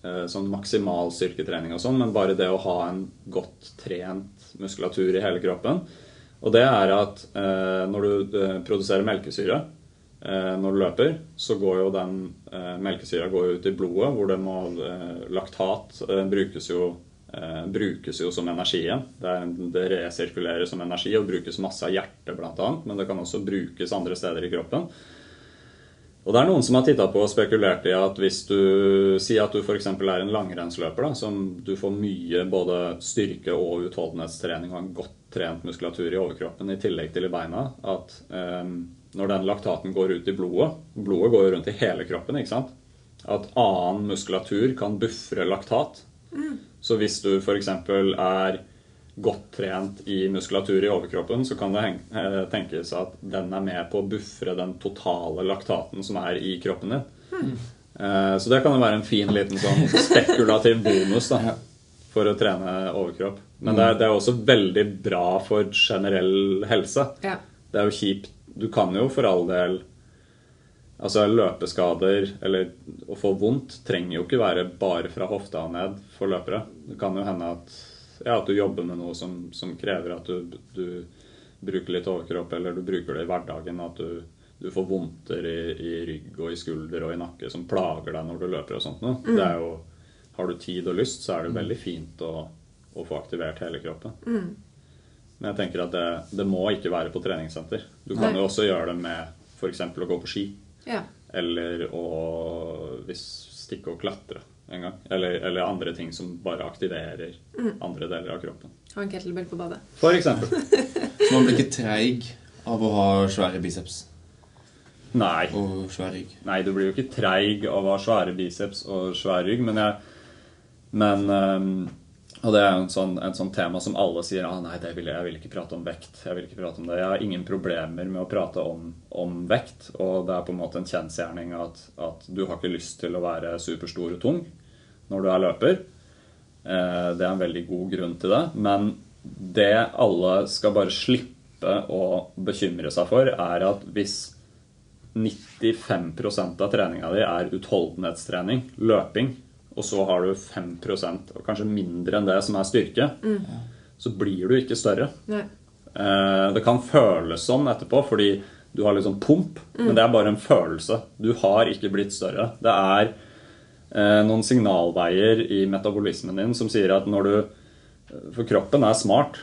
Speaker 1: eh, sånn maksimal styrketrening og sånn, men bare det å ha en godt trent muskulatur i hele kroppen. Og det er at eh, når du eh, produserer melkesyre eh, når du løper, så går jo den eh, melkesyra ut i blodet, hvor det må eh, Laktat eh, brukes jo brukes jo som energi igjen. Det, det resirkulerer som energi og brukes masse av hjertet bl.a., men det kan også brukes andre steder i kroppen. Og det er noen som har titta på og spekulert i at hvis du sier at du f.eks. er en langrennsløper, da, som du får mye både styrke og utholdenhetstrening og en godt trent muskulatur i overkroppen i tillegg til i beina, at eh, når den laktaten går ut i blodet Blodet går jo rundt i hele kroppen, ikke sant? At annen muskulatur kan buffre laktat. Så hvis du f.eks. er godt trent i muskulatur i overkroppen, så kan det eh, tenkes at den er med på å buffre den totale laktaten som er i kroppen din. Mm. Så det kan jo være en fin liten sånn spekulativ bonus da, for å trene overkropp. Men det er, det er også veldig bra for generell helse.
Speaker 2: Ja.
Speaker 1: Det er jo kjipt. Du kan jo for all del Altså løpeskader eller å få vondt trenger jo ikke være bare fra hofta og ned for løpere. Det kan jo hende at, ja, at du jobber med noe som, som krever at du, du bruker litt overkropp, eller du bruker det i hverdagen. At du, du får vondter i, i rygg og i skulder og i nakke som plager deg når du løper og sånt noe. Det er jo, har du tid og lyst, så er det veldig fint å, å få aktivert hele kroppen. Men jeg tenker at det, det må ikke være på treningssenter. Du kan
Speaker 2: Nei.
Speaker 1: jo også gjøre det med f.eks. å gå på ski.
Speaker 2: ja.
Speaker 1: Eller å hvis, stikke og klatre en gang. Eller, eller andre ting som bare aktiverer andre deler av kroppen.
Speaker 2: Ha en kettlebell på badet.
Speaker 1: For eksempel.
Speaker 4: Så man blir ikke treig av å ha svære biceps
Speaker 1: Nei.
Speaker 4: og svær rygg.
Speaker 1: Nei, du blir jo ikke treig av å ha svære biceps og svær rygg, men jeg, Men ehm, Og det er en sånn, et sånt tema som alle sier ah, nei, vil jeg, jeg vil ikke prate om vekt. Jeg vil ikke prate om det. Jeg har ingen problemer med å prate om, om vekt. Og det er på en måte en kjensgjerning at, at du har ikke lyst til å være superstor og tung når du er løper. Eh, det er en veldig god grunn til det. Men det alle skal bare slippe å bekymre seg for, er at hvis 95% av treninga di er utholdenhetstrening, løping, og så har du 5% og kanskje mindre enn det som er styrke, så blir du ikke større.
Speaker 2: Nei.
Speaker 1: Eh, Det kan føles sånn etterpå fordi du har litt sånn pump, men det er bare en følelse. Du har ikke blitt større. Det er eh, noen signalveier i metabolismen din som sier at når du For kroppen er smart.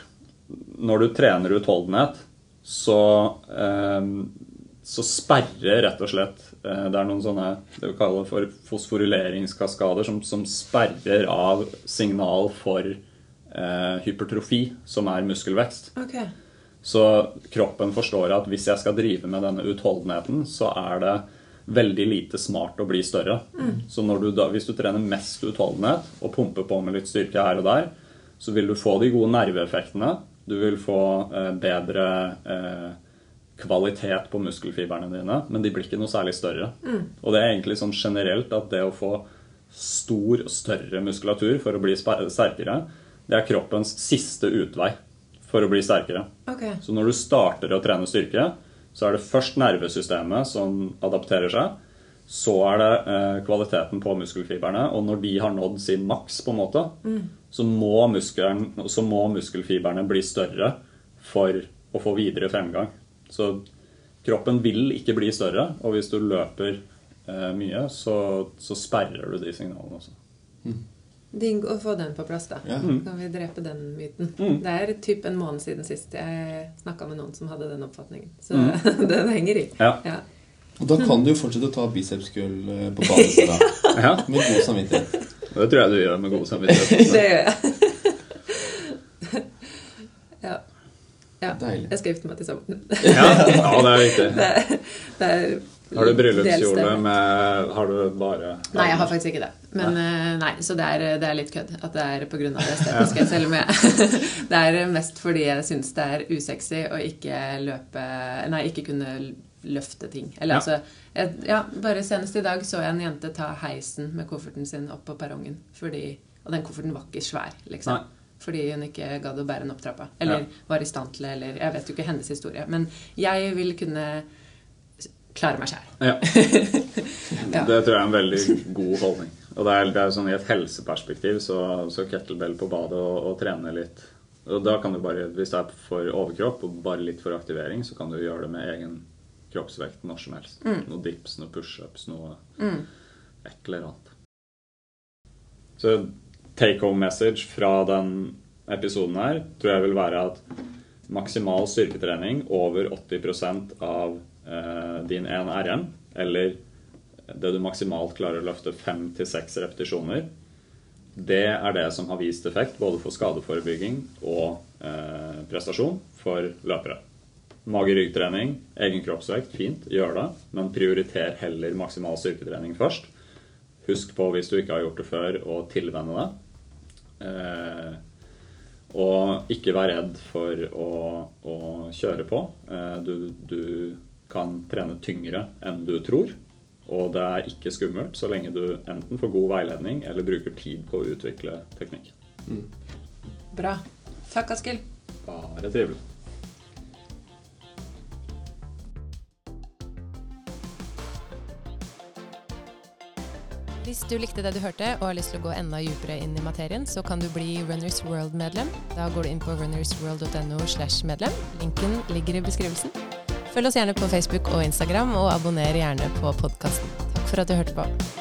Speaker 1: Når du trener utholdenhet, så eh, så sperrer rett og slett eh, Det er noen sånne det vi kaller for fosforyleringskaskader som, som sperrer av signal for eh, hypertrofi, som er muskelvekst.
Speaker 2: Okay.
Speaker 1: Så kroppen forstår at hvis jeg skal drive med denne utholdenheten, så er det veldig lite smart å bli større. Så når du da, hvis du trener mest utholdenhet og pumper på med litt styrke her og der, så vil du få de gode nerveeffektene. Du vil få eh, bedre eh, kvalitet på muskelfiberne dine, men de blir ikke noe særlig større. Og det er egentlig sånn generelt at det å få stor og større muskulatur for å bli sterkere, det er kroppens siste utvei for å bli sterkere.
Speaker 2: Okay.
Speaker 1: Så når du starter å trene styrke, så er det først nervesystemet som adapterer seg. Så er det eh, kvaliteten på muskelfiberne, og når de har nådd sin maks, på en måte, så, må muskelen, så må muskelfiberne bli større for å få videre fremgang. Så kroppen vil ikke bli større, og hvis du løper eh, mye, så, så sperrer du de signalene også.
Speaker 2: Digg å få den på plass, da.
Speaker 4: Ja.
Speaker 2: Kan vi drepe den myten. Det er typ en måned siden sist jeg snakka med noen som hadde den oppfatningen. Så den henger i.
Speaker 1: Ja.
Speaker 2: Ja.
Speaker 4: Og da kan du jo fortsette å ta bicepskull eh, på badet
Speaker 1: Ja,
Speaker 4: med god samvittighet.
Speaker 1: det tror jeg du gjør med god samvittighet.
Speaker 2: Det gjør jeg. ja. Ja.
Speaker 4: Deilig.
Speaker 2: Jeg skal gifte meg til sommeren.
Speaker 1: Ja, ja, det er viktig.
Speaker 2: Det det er
Speaker 1: Har du bryllupskjole med Har du bare
Speaker 2: Nei, jeg har faktisk ikke det. Men nei, nei så det er, det er litt kødd at det er pga. det estetiske. Selv om jeg Det er mest fordi jeg syns det er usexy å ikke løpe Nei, ikke kunne løfte ting. Eller
Speaker 1: Ja.
Speaker 2: altså jeg, Ja, bare senest i dag så jeg en jente ta heisen med kofferten sin opp på perrongen. Fordi Og den kofferten var ikke svær, liksom.
Speaker 1: Nei.
Speaker 2: Fordi hun ikke gadd å bære henne opp trappa. Eller
Speaker 1: Ja.
Speaker 2: var i stand til det, eller Jeg vet jo ikke hennes historie. Men jeg vil kunne klare meg sjæl.
Speaker 1: Ja.
Speaker 2: Ja.
Speaker 1: Det tror jeg er en veldig god holdning. Og det er, det er sånn I et helseperspektiv så, så kettlebell på badet og, og trene litt Og da kan du bare, Hvis det er for overkropp og bare litt for aktivering, så kan du gjøre det med egen kroppsvekt når som helst. Noe dips, noe pushups, noe et eller annet. Så take home message fra den episoden her tror jeg vil være at maksimal styrketrening over 80 av eh, din 1RM, eller det du maksimalt klarer å løfte fem til seks repetisjoner, det er det som har vist effekt både for skadeforebygging og eh, prestasjon for løpere. Mage-ryggtrening, egen kroppsvekt, fint, gjør det, men prioriter heller maksimal styrketrening først. Husk på, hvis du ikke har gjort det før, å tilvenne det. Eh, og ikke vær redd for å, å kjøre på. Eh, du, du kan trene tyngre enn du tror. Og det er ikke skummelt så lenge du enten får god veiledning eller bruker tid på å utvikle teknikk.
Speaker 2: Bra. Takk, Askild.
Speaker 1: Bare trivelig.
Speaker 5: Hvis du likte det du hørte og har lyst til å gå enda dypere inn i materien, så kan du bli Runners World-medlem. Da går du inn på runnersworld.no slash medlem. Linken ligger i beskrivelsen. Følg oss gjerne på Facebook og Instagram, og abonner gjerne på podkasten. Takk for at du hørte på.